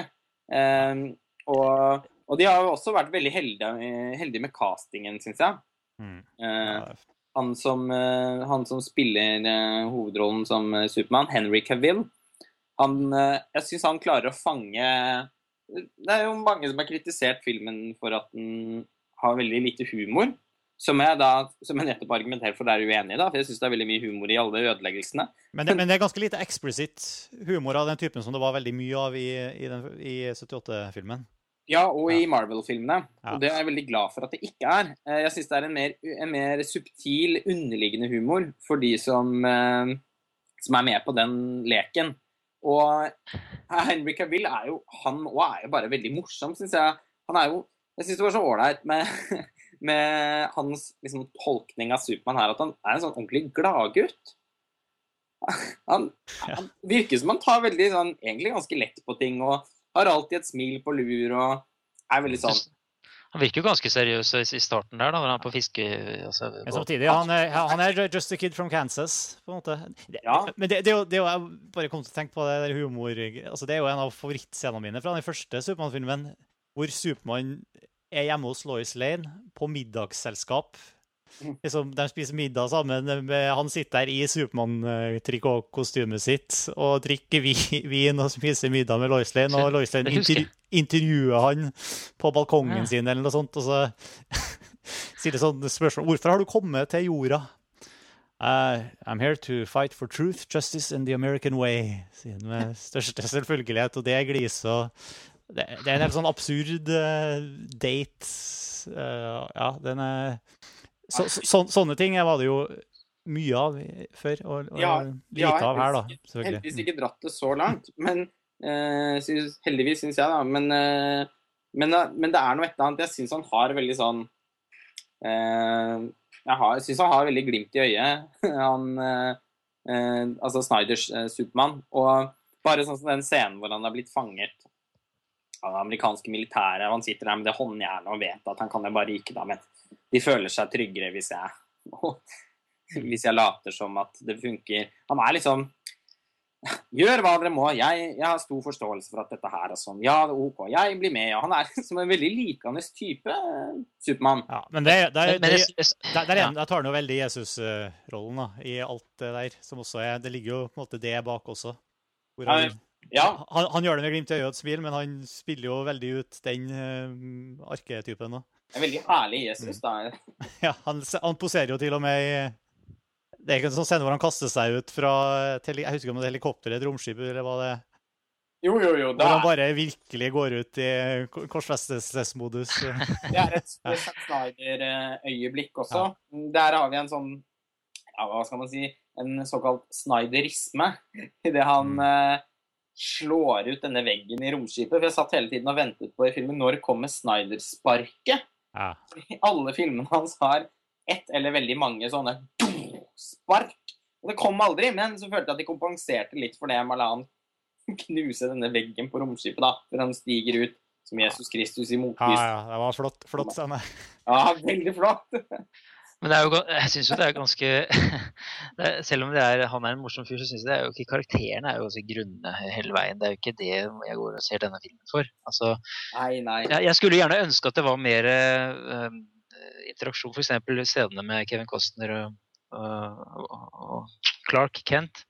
S2: Um, og, og de har jo også vært veldig heldige, heldige med castingen, syns jeg.
S1: Mm. Uh,
S2: han, som, uh, han som spiller hovedrollen som Supermann, Henry Cavill, han, jeg syns han klarer å fange Det er jo mange som har kritisert filmen for at den har veldig lite humor. Som jeg da, som jeg nettopp argumenterer for er uenig i, da, for jeg syns det er veldig mye humor i alle ødeleggelsene.
S1: Men det, men det er ganske lite eksplisitt humor av den typen som det var veldig mye av i, i, i 78-filmen.
S2: Ja, og i Marvel-filmene.
S1: Ja.
S2: Og det er jeg veldig glad for at det ikke er. Eh, Jeg syns det er en mer, en mer subtil, underliggende humor for de som, eh, som er med på den leken. Og Henry Cavill er jo han òg er jo bare veldig morsom, syns jeg. Han er jo Jeg syns det var så ålreit med, med hans liksom, tolkning av Supermann her, at han er en sånn ordentlig gladgutt. Han, han virker som han tar veldig sånn egentlig ganske lett på ting og har alltid et smil på lur og er veldig sånn
S3: Han virker jo ganske seriøs i starten der, da, når han er på fiske... Altså,
S1: Men samtidig, han er, han er just a kid from Kansas, på en måte.
S2: Ja.
S1: Men det, det, er jo, det er jo Jeg bare kom til å tenke på det der humor altså Det er jo en av favorittscenene mine fra den første Supermann-filmen, hvor Supermann er hjemme hos Lois Lane på middagsselskap.
S2: Mm.
S1: Liksom, de spiser middag sammen. Han sitter der i Supermann-trikotkostymet sitt og drikker vin og spiser middag med Lois Lane. Og Lois Lane intervju, intervjuer han på balkongen
S3: Ja.
S1: sin eller noe sånt. Og så sier det sånn spørsmål Hvorfor har du kommet til jorda? Uh, I'm here to fight for truth, justice and the American way, sier han med største selvfølgelighet. Og det gliser det, det er en helt sånn absurd uh, date. uh, ja, den er så, så, sånn- Sånne ting var det jo mye av før, og, og
S2: Ja,
S1: lite
S2: ja,
S1: av her, da.
S2: heldigvis ikke dratt det så langt. Men uh, synes, heldigvis, syns jeg, da. Men, men, men det er noe et eller annet Jeg syns han har veldig sånn Jeg, syns han har veldig glimt i øyet, han Altså Snyders Supermann. Og bare sånn som den scenen hvor han har blitt fanget av det amerikanske militæret, og han sitter der med det håndjernet og vet at han kan jo bare ryke da, men de føler seg tryggere hvis jeg hvis jeg later som at det funker. Han er liksom Gjør hva dere må. Jeg, jeg har stor forståelse for at dette her er sånn. Ja, det er OK. Jeg blir med. Ja. Han er som en veldig likende type Supermann.
S1: Ja, men det, der, der, er- der tar han jo veldig Jesus-rollen i alt det der. som også er, Det ligger jo på en måte det bak også. Hvor
S2: Ja,
S1: han,
S2: Ja,
S1: han, han gjør det med glimt i øyet og et smil, men han spiller jo veldig ut den uh, arketypen. da.
S2: en veldig herlig Jesus, da.
S1: Ja, han, han poserer jo til og med i Det er ikke en sånn scene hvor han kaster seg ut fra Jeg husker ikke om det er helikopter eller et romskip, eller hva det er.
S2: Jo, jo, jo.
S1: Hvor han bare virkelig går ut i ko- korsfestelsesmodus.
S2: det er et Zack Snyder-øyeblikk også. Der har vi en sånn ja, Hva skal man si? En såkalt Snyderisme. I det han eh, slår ut denne veggen i romskipet. For jeg satt hele tiden og ventet på i filmen når kommer Snyder-sparket?
S1: Ja.
S2: alle filmene hans har ett eller veldig mange sånne spark. Og det kom aldri, men så følte jeg at de kompenserte litt for det med å la han knuse denne veggen på romskipet, da, før han stiger ut som Jesus Kristus i
S1: Ja, ja, det var flott, flott scene.
S2: Ja, veldig flott.
S3: Men det jo, jeg syns jo det er ganske det er, Selv om det er, han er en morsom fyr, så syns jeg det er jo ikke karakterene er jo ganske grunne hele veien. Det er jo ikke det jeg går og ser denne filmen for. Altså,
S2: Nei, nei.
S3: jeg, jeg skulle gjerne ønske at det var mer uh, interaksjon, f.eks. scenene med Kevin Costner og, og, og Clark Kent.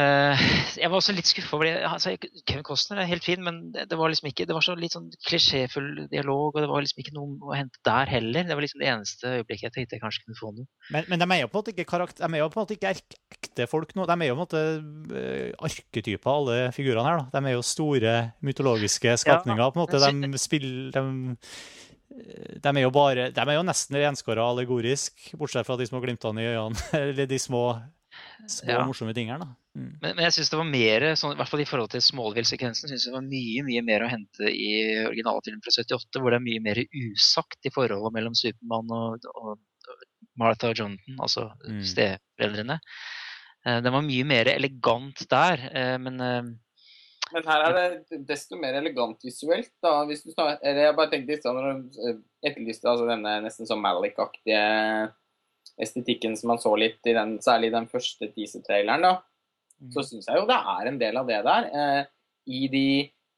S3: Uh, jeg var også litt skuffa over det. Altså, Kevin Costner er helt fin, men det, var liksom ikke, det var så litt sånn klisjéfull dialog, og det var liksom ikke noe å hente der heller. Det var liksom det eneste øyeblikket jeg tenkte jeg kanskje kunne få noe.
S1: Men, men de er jo på en måte ikke karakter, de er jo på en måte ikke ekte folk nå. De er jo på en måte uh, arketyper, alle figurene her. da. De er jo store mytologiske skapninger. Ja, på en måte. De spiller de, de er jo bare, de er jo nesten renskåra allegorisk, bortsett fra de små glimtene i øynene. Eller de små små, ja. morsomme tingene. da.
S3: Mm. Men, men, jeg syns det var mer, sånn, i hvert fall i forhold til Smallville-sekvensen, synes det var mye mye mer å hente i originalfilmen fra 78, hvor det er mye mer usagt i forholdet mellom Supermann og, og, Martha og Jonathan, altså mm. steforeldrene. Eh, den var mye mer elegant der, eh, men eh,
S2: men her er det desto mer elegant visuelt. da, hvis du snakker, eller Jeg bare tenkte litt sånn når du etterlyste altså denne nesten sånn Malik-aktige estetikken som man så litt i den, særlig i den første teaser-traileren, da. Så syns jeg jo det er en del av det der. Eh, I de,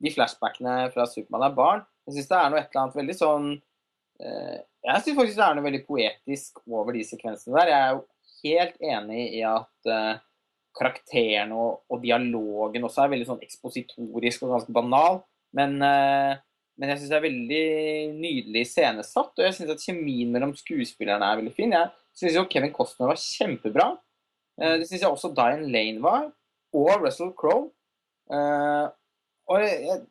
S2: de, flashbackene fra Supermann er barn. Jeg syns det er noe et eller annet veldig sånn eh, Jeg syns faktisk det er noe veldig poetisk over de sekvensene der. Jeg er jo helt enig i at eh, karakteren og, og, dialogen også er veldig sånn ekspositorisk og ganske banal. Men, eh, men jeg syns det er veldig nydelig iscenesatt, og jeg syns at kjemien mellom skuespillerne er veldig fin. Jeg syns jo Kevin Costner var kjempebra. Eh, det syns jeg også Dian Lane var. Og Russell Crowe. Eh, og,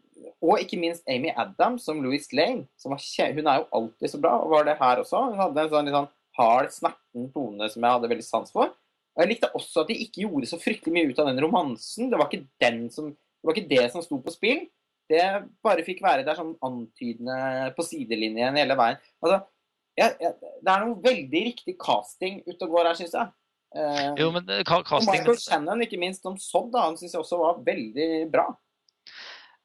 S2: og, ikke minst Amy Adams som Louis Lane. Som hun er jo alltid så bra, og var det her også. Hun hadde en sånn litt sånn hard, snerten tone som jeg hadde veldig sans for. Og Jeg likte også at de ikke gjorde så fryktelig mye ut av den romansen. Det var ikke, den som, det, var ikke det som sto på spill. Det bare fikk være der sånn antydende på sidelinjen hele veien. Altså, jeg, jeg, det er noe veldig riktig casting ute og går her, syns jeg.
S3: Eh, jo, men eh, casting...
S2: Michael Shannon, ikke minst, om Sodd, han syns jeg også var veldig bra.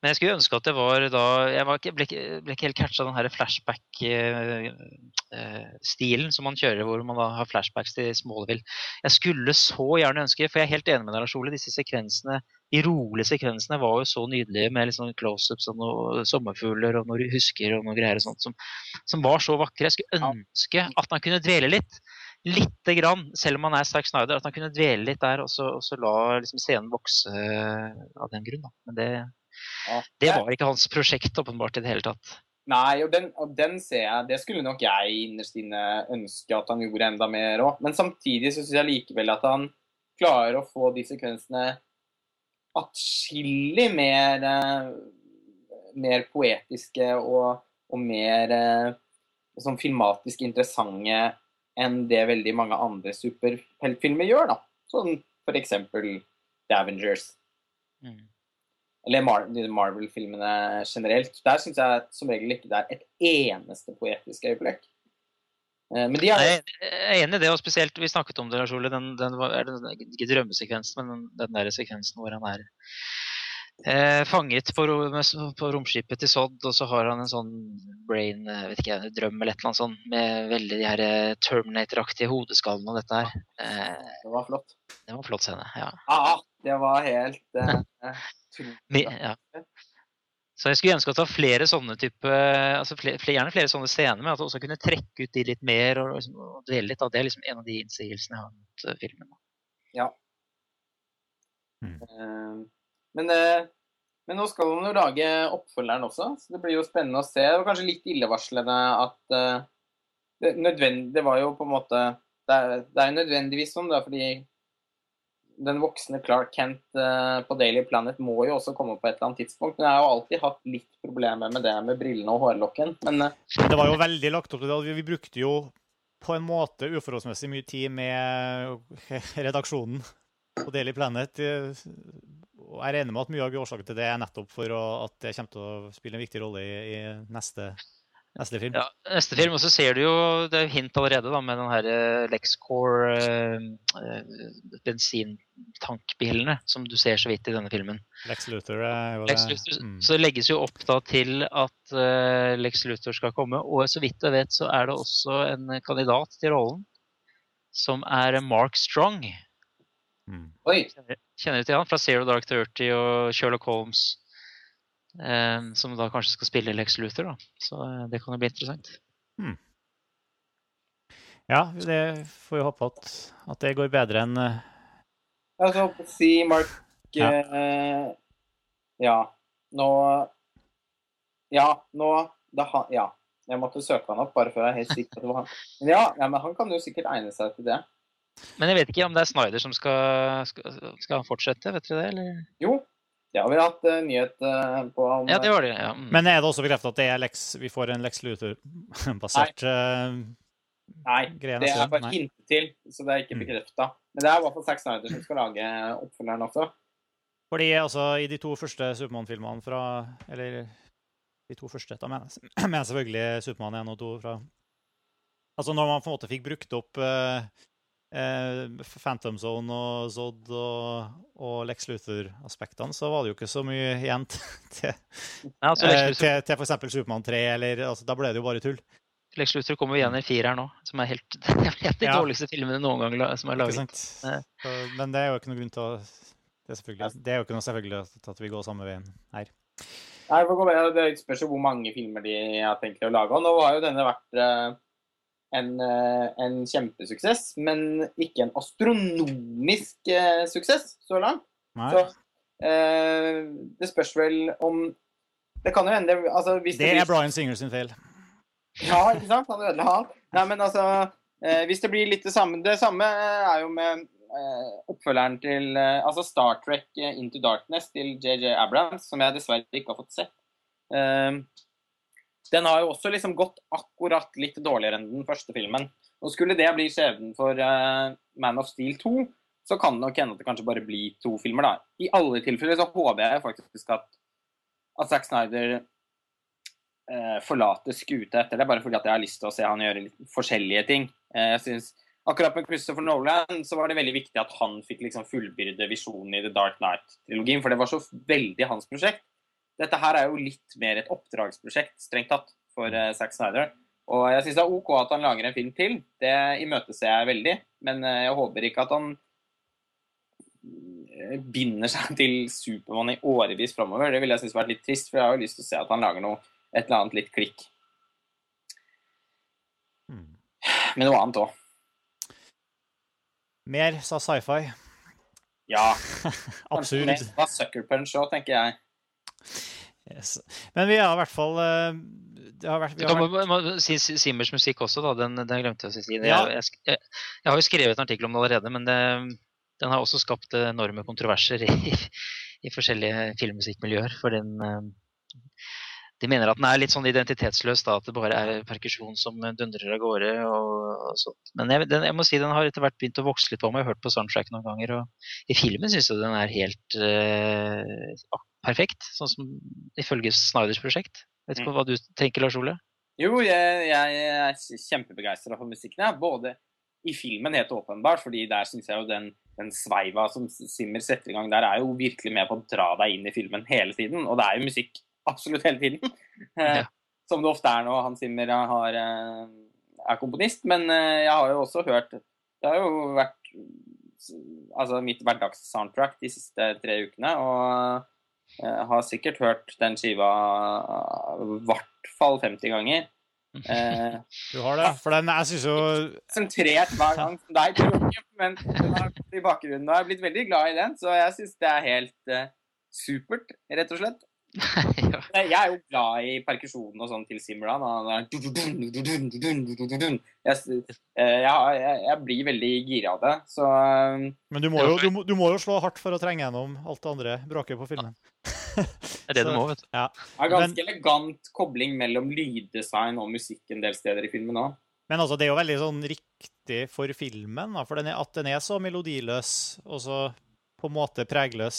S3: Men jeg skulle ønske at det var da Jeg ikke, ble, ble, ikke helt catcha den her flashback-stilen eh, som man kjører, hvor man da har flashbacks til Smallville. Jeg skulle så gjerne ønske, for jeg er helt enig med deg, Lars Ole, disse sekvensene, de rolige sekvensene var jo så nydelige med liksom close-ups og noen sommerfugler og noen husker og noe greier og sånt som, som var så vakre. Jeg skulle ønske at man kunne dvele litt lite grann, selv om han er Zack Snyder, at han kunne dvele litt der og så, og så la liksom scenen vokse av den grunn. Da. Men det, ja. Det var ikke hans prosjekt åpenbart i det hele tatt.
S2: Nei, og den, og den, ser jeg Det skulle nok jeg innerst inne ønske at han gjorde enda mer òg. Men samtidig så syns jeg likevel at han klarer å få de sekvensene atskillig mer, uh, mer poetiske og, og mer uh, sånn filmatisk interessante enn det veldig mange andre superheltfilmer gjør. da. Sånn eksempel The Avengers. Mm eller Mar Marvel-filmene generelt. Der syns jeg som regel ikke det er et eneste poetisk øyeblikk.
S3: Eh, men de er... Jeg er enig i det, og spesielt vi snakket om det, Lars Ole. Den, den, den, ikke drømmesekvensen, men den, den der sekvensen hvor han er eh, fanget på, på, romskipet til Sodd, og så har han en sånn brain, eh, vet ikke, drøm eller et eller annet sånt, med veldig de her eh, Terminator-aktige hodeskallene og dette her.
S2: Eh, det var flott.
S3: Det var flott scene, ja.
S2: Ah, det var helt eh,
S3: ja. Så jeg skulle ønske at det var flere sånne type, altså flere, gjerne flere sånne scener, men at jeg også kunne trekke ut de litt mer og, liksom, og dvele litt Da. det. er liksom en av de innsigelsene jeg har mot uh, filmen.
S2: Ja. Mm. Men, uh, men, nå skal man jo lage oppfølgeren også, så det blir jo spennende å se. Det var kanskje litt illevarslende at det, nødvendig, det var jo på en måte Det er, det er nødvendigvis sånn, da, fordi den voksne Clark Kent uh, på Daily Planet må jo også komme på et eller annet tidspunkt. Men jeg har jo alltid hatt litt problemer med det med brillene og hårlokken. Men,
S1: det var jo veldig lagt opp til det. Vi brukte jo på en måte uforholdsmessig mye tid med redaksjonen på Daily Planet. Og jeg regner med at mye av årsaken til det er nettopp for å, at det kommer til å spille en viktig rolle i, i neste Neste film.
S3: Ja, neste film, og så ser du jo det er hint allerede da, med den her eh, Lexcore eh, bensintankbilene som du ser så vidt i denne filmen.
S1: Lex Luther
S3: Lex Luther, mm. Så det legges jo opp da til at eh, Lex Luther skal komme. Og så vidt jeg vet, så er det også en kandidat til rollen som er Mark Strong.
S2: Mm. Oi!
S3: Kjenner, du til han fra Zero Dark Thirty og Sherlock Holmes? Eh, som da kanskje skal spille Lex Luther. Da. Så eh, det kan jo bli interessant. Mm.
S1: Ja, det får vi håpe at, at det går bedre enn uh...
S2: Jeg så håper å si Mark ja. Eh, ja. Nå Ja, nå da han, Ja. Jeg måtte søke han opp bare før jeg er helt sikker på at det var han. Men ja, ja, men han kan jo sikkert egne seg til det.
S3: Men jeg vet ikke om det er Snyder som skal, skal, skal fortsette, vet dere det? Eller?
S2: Jo, det har vi hatt uh, nyhet uh, på.
S3: Om, ja, det var det. ja.
S1: Mm. Men er det også bekreftet at det er Lex, vi får en Lex Luther-basert uh,
S2: Nei, det er bare hintet til, så det er ikke mm. Men det er i hvert fall Zack Snyder som skal lage oppfølgeren også.
S1: Fordi altså, i de to første Supermann-filmene fra Eller de to første, da mener jeg men selvfølgelig Supermann 1 og 2 fra Altså når man på en måte fikk brukt opp uh, uh, Phantom Zone og Zod og, og Lex Luthor-aspektene, så var det jo ikke så mye igjen til, ja, altså, uh, til, til f.eks. Supermann 3, eller altså, Da ble det jo bare tull.
S3: Lex Luthor kommer igjen i fireren nå, som er helt, helt de ja. dårligste filmene noen gang som er laget.
S1: Men det er jo ikke noe grunn til å Det er, det er jo ikke noe selvfølgelig at vi går samme veien her.
S2: Nei, Det spørs jo hvor mange filmer de har tenkt å lage. Og nå har jo denne vært uh, en, uh, en, kjempesuksess, men ikke en astronomisk eh, suksess så langt. Nei. Så det spørs vel om Det kan jo hende altså,
S1: Det, det er Brian Singer sin feil.
S2: Ja, ikke sant? Han ødela alt. Nei, men altså Hvis det blir litt det samme Det samme er jo med Eh, oppfølgeren til eh, altså Star Trek eh, Into Darkness til JJ Abrams, som jeg dessverre ikke har fått sett. Den har jo også liksom gått akkurat litt dårligere enn den første filmen. Og Skulle det bli skjebnen for Man of Steel 2, så kan det nok hende at det kanskje bare blir to filmer. da. I alle tilfeller så håper jeg faktisk at, at Zack Snyder uh, forlater skuta etter det, bare fordi at jeg har lyst til å se han gjøre litt forskjellige ting. Uh, jeg synes akkurat med Christopher Nolan så var det veldig viktig at han fikk liksom fullbyrde visjonen i The Dark Night-trilogien, for det var så veldig hans prosjekt. Dette her er jo litt mer et oppdragsprosjekt, strengt tatt, for uh, Zack Snyder. Og jeg syns det er OK at han lager en film til. Det imøteser jeg veldig. Men uh, jeg håper ikke at han eh, binder seg til Supermann i årevis framover. Det ville jeg synes vært litt trist, for jeg har jo lyst til å se at han lager noe, et eller annet litt klikk. Hmm. Med noe annet òg.
S1: Mer, sa sci-fi.
S2: Ja.
S1: Absurd.
S2: Var Sucker Punch òg, tenker jeg.
S1: Yes. Men vi har i hvert fall uh,
S3: det har vært, vi har vært... må, si Simmers musikk også, da. Den, den glemte jeg å si. Ja. Jeg, jeg, jeg, jeg, har jo skrevet en artikkel om det allerede, men det, den har også skapt enorme kontroverser i, i forskjellige filmmusikkmiljøer. For den uh, de mener at den er litt sånn identitetsløs, da, at det bare er perkusjon som dundrer av gårde. og, og sånt. Men jeg, den, jeg, må si den har etter hvert begynt å vokse litt på meg. Jeg har hørt på soundtrack noen ganger. og I filmen syns jeg den er helt uh, perfekt, sånn som ifølge Snyders prosjekt. Vet ikke mm. hva du tenker, Lars Ole?
S2: Jo, jeg, jeg er kjempebegeistra for musikken. Ja. Både i filmen, helt åpenbart, fordi der syns jeg jo den, den sveiva som Simmer setter i gang der, er jo virkelig med på å dra deg inn i filmen hele tiden. Og det er jo musikk absolutt hele tiden. Eh, ja. Som det ofte er når Hans Zimmer har, eh, er komponist. Men eh, jeg har jo også hørt Det har jo vært altså mitt hverdagssoundtrack de siste tre ukene. Og jeg har sikkert hørt den skiva i hvert fall 50 ganger.
S1: Eh, du har det? For den jeg syns jo
S2: Sentrert hver gang som deg, men i bakgrunnen. Og jeg er blitt veldig glad i den, så jeg syns det er helt uh, supert, rett og slett. Jeg er jo glad i perkusjonen og sånn til Simran. Jeg, jeg, jeg, blir veldig gira av det, så
S1: Men du må, jo, du, må, du må, jo, slå hardt for å trenge gjennom alt det andre bråket på filmen.
S3: Det er det du må, vet du.
S1: Ja.
S2: Det er ganske men, elegant kobling mellom lyddesign og musikk en del steder i filmen òg.
S1: Men altså, det er jo veldig sånn riktig for filmen, da, for den er, at den er så melodiløs og så på en måte pregløs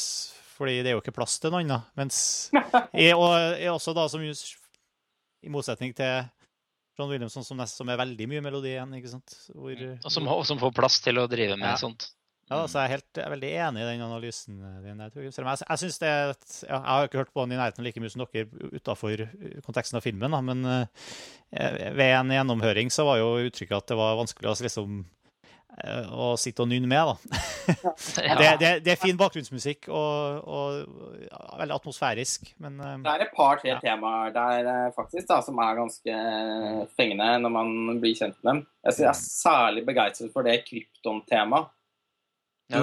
S1: fordi det er jo ikke plass til noen annen. Mens jeg, og jeg også da, som i motsetning til John Williamson, som, som er veldig mye melodi igjen. ikke sant? Hvor,
S3: mm. og som, som, får plass til å drive med ja. sånt.
S1: Ja, så jeg er, helt, jeg er veldig enig i den analysen din. Jeg, jeg, jeg synes det ja, jeg har ikke hørt på den i nærheten like mye som dere utafor konteksten av filmen, da, men uh, ved en gjennomhøring så var jo uttrykket at det var vanskelig å liksom eh, å sitte og nynne med, da. Det, det, det er fin bakgrunnsmusikk og, og ja, veldig atmosfærisk, men eh,
S2: Det er et par-tre
S1: Ja.
S2: temaer der eh, faktisk da, som er ganske eh, fengende når man blir kjent med dem. Jeg jeg er særlig begeistret for det krypton-temaet.
S3: Ja.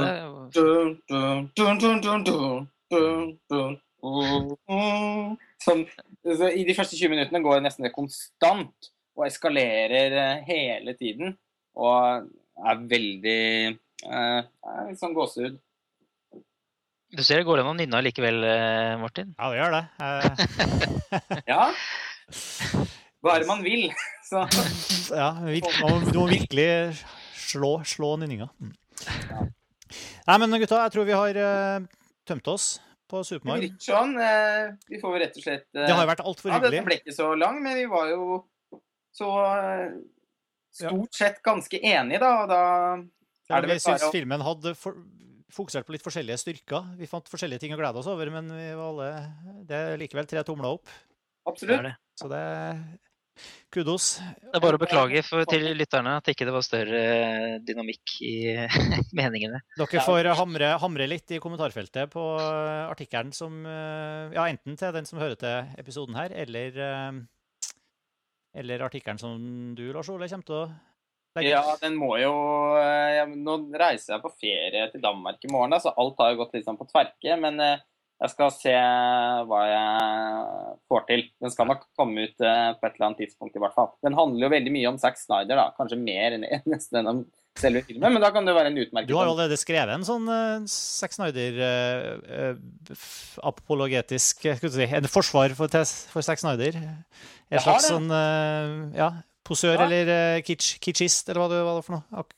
S2: Som I de første 20 minuttene går nesten konstant og eskalerer eh, hele tiden. Og er veldig eh, er Litt sånn gåsehud.
S3: Du ser det går an å nynne likevel, eh, Martin.
S1: ja, det gjør det. Eh,
S2: Ja. Bare man vil. Så
S1: ja, du må virkelig slå, slå nynninga. Ja. Nei, men gutta, jeg tror vi har uh, tømt oss på
S2: Supermark. Sånn. eh, Vi får rett og slett eh,
S1: Det har jo vært altfor
S2: Ja, den ble ikke så lang, men vi var jo så stort sett ganske enige, da. Og da
S1: Ja,
S2: er det
S1: vi syns
S2: å
S1: filmen hadde for, fokusert på litt forskjellige styrker. Vi fant forskjellige ting å glede oss over, men vi var alle, det er likevel tre tomler opp.
S2: Absolutt.
S3: Det det.
S1: Så det Kudos.
S3: Det er bare å beklage for, til lytterne at ikke det var større eh, dynamikk i meningene.
S1: Dere får hamre, hamre litt i kommentarfeltet på eh, artikkelen som eh, Ja, enten til den som hører til episoden her, eller eh, Eller artikkelen som du, Lars Ole, kommer til å legge
S2: Ja, den må jo eh, ja, Nå reiser jeg på ferie til Danmark i morgen, da, så alt har jo gått litt sånn på tverke. Men eh, jeg skal se hva jeg får til. Den skal nok komme ut eh, på et eller annet tidspunkt, i hvert fall. Den handler jo veldig mye om Zack Snyder, da. Kanskje mer enn nesten enn om selve filmen, men da kan det være en utmerket
S1: Du har jo allerede skrevet en sånn uh, Zack Snyder-apologetisk uh, Skal si En forsvar for, for Zack Snyder. En slags
S2: det.
S1: sånn uh, ja, posør
S2: Ja.
S1: eller uh, kitsch, kitschist, eller hva det var for noe. Ak-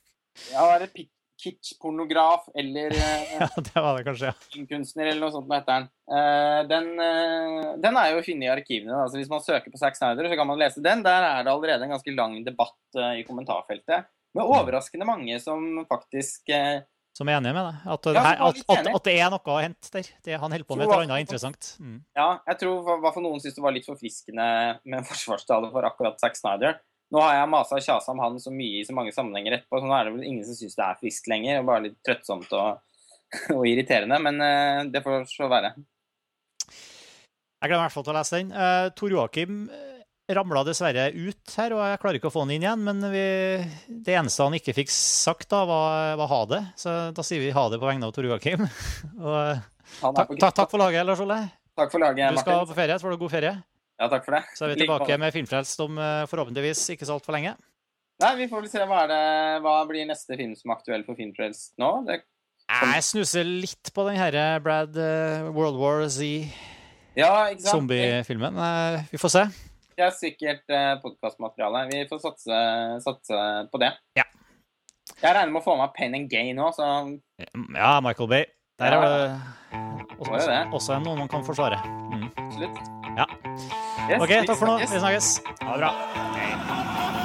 S2: Ja, er pi- kitsch-pornograf eller eh,
S1: Ja, det var det kanskje, ja.
S2: Kunstner eller noe sånt med heter den. Eh, den, eh, den er jo å finne i arkivene. da. Altså, hvis man søker på Zack Snyder, så kan man lese den. Der er det allerede en ganske lang debatt eh, i kommentarfeltet. Med overraskende mange som faktisk eh,
S1: Som er enige med deg? At,
S2: Ja,
S1: her, at, at, at det er noe å hente der? Det, han holder på med et eller annet interessant. Mm.
S2: Ja, jeg tror i hvert fall noen syns det var litt forfriskende med forsvarstale for akkurat Zack Snyder. Nå har jeg masa og kjasa om han så mye i så mange sammenhenger etterpå, så nå er det vel ingen som syns det er friskt lenger. og Bare litt trøttsomt og, og irriterende. Men eh, det får så være.
S1: Jeg gleder meg i hvert fall til å lese den. Uh, Tor Joakim ramla dessverre ut her, og jeg klarer ikke å få han inn igjen. Men vi, det eneste han ikke fikk sagt, da, var, var ha det. Så da sier vi ha det på vegne av Tor Joakim. eh, takk, takk, for laget, Lars Ole.
S2: Takk for laget,
S1: Du skal
S2: Martin.
S1: på ferie, så får du god ferie.
S2: Ja, takk for det.
S1: Så er vi tilbake med Filmfrelst om eh, forhåpentligvis ikke så altfor lenge.
S2: Nei, vi får vel se hva, det, hva blir neste film som er aktuell for Filmfrelst nå. Det,
S1: Jeg snuser litt på den her Brad eh, World War Z
S2: ja,
S1: zombiefilmen. Vi får se.
S2: Det er sikkert eh, podkastmateriale. Vi får satse, satse på det.
S1: Ja.
S2: Jeg regner med å få med Pain and Gain nå, så
S1: Ja, Michael Bay. Der er
S2: Ja, også, det
S1: også, også noen man kan forsvare. Mm.
S2: absolutt.
S1: Ja.
S2: Yes,
S1: OK, takk for nå. Vi snakkes. Ha det bra.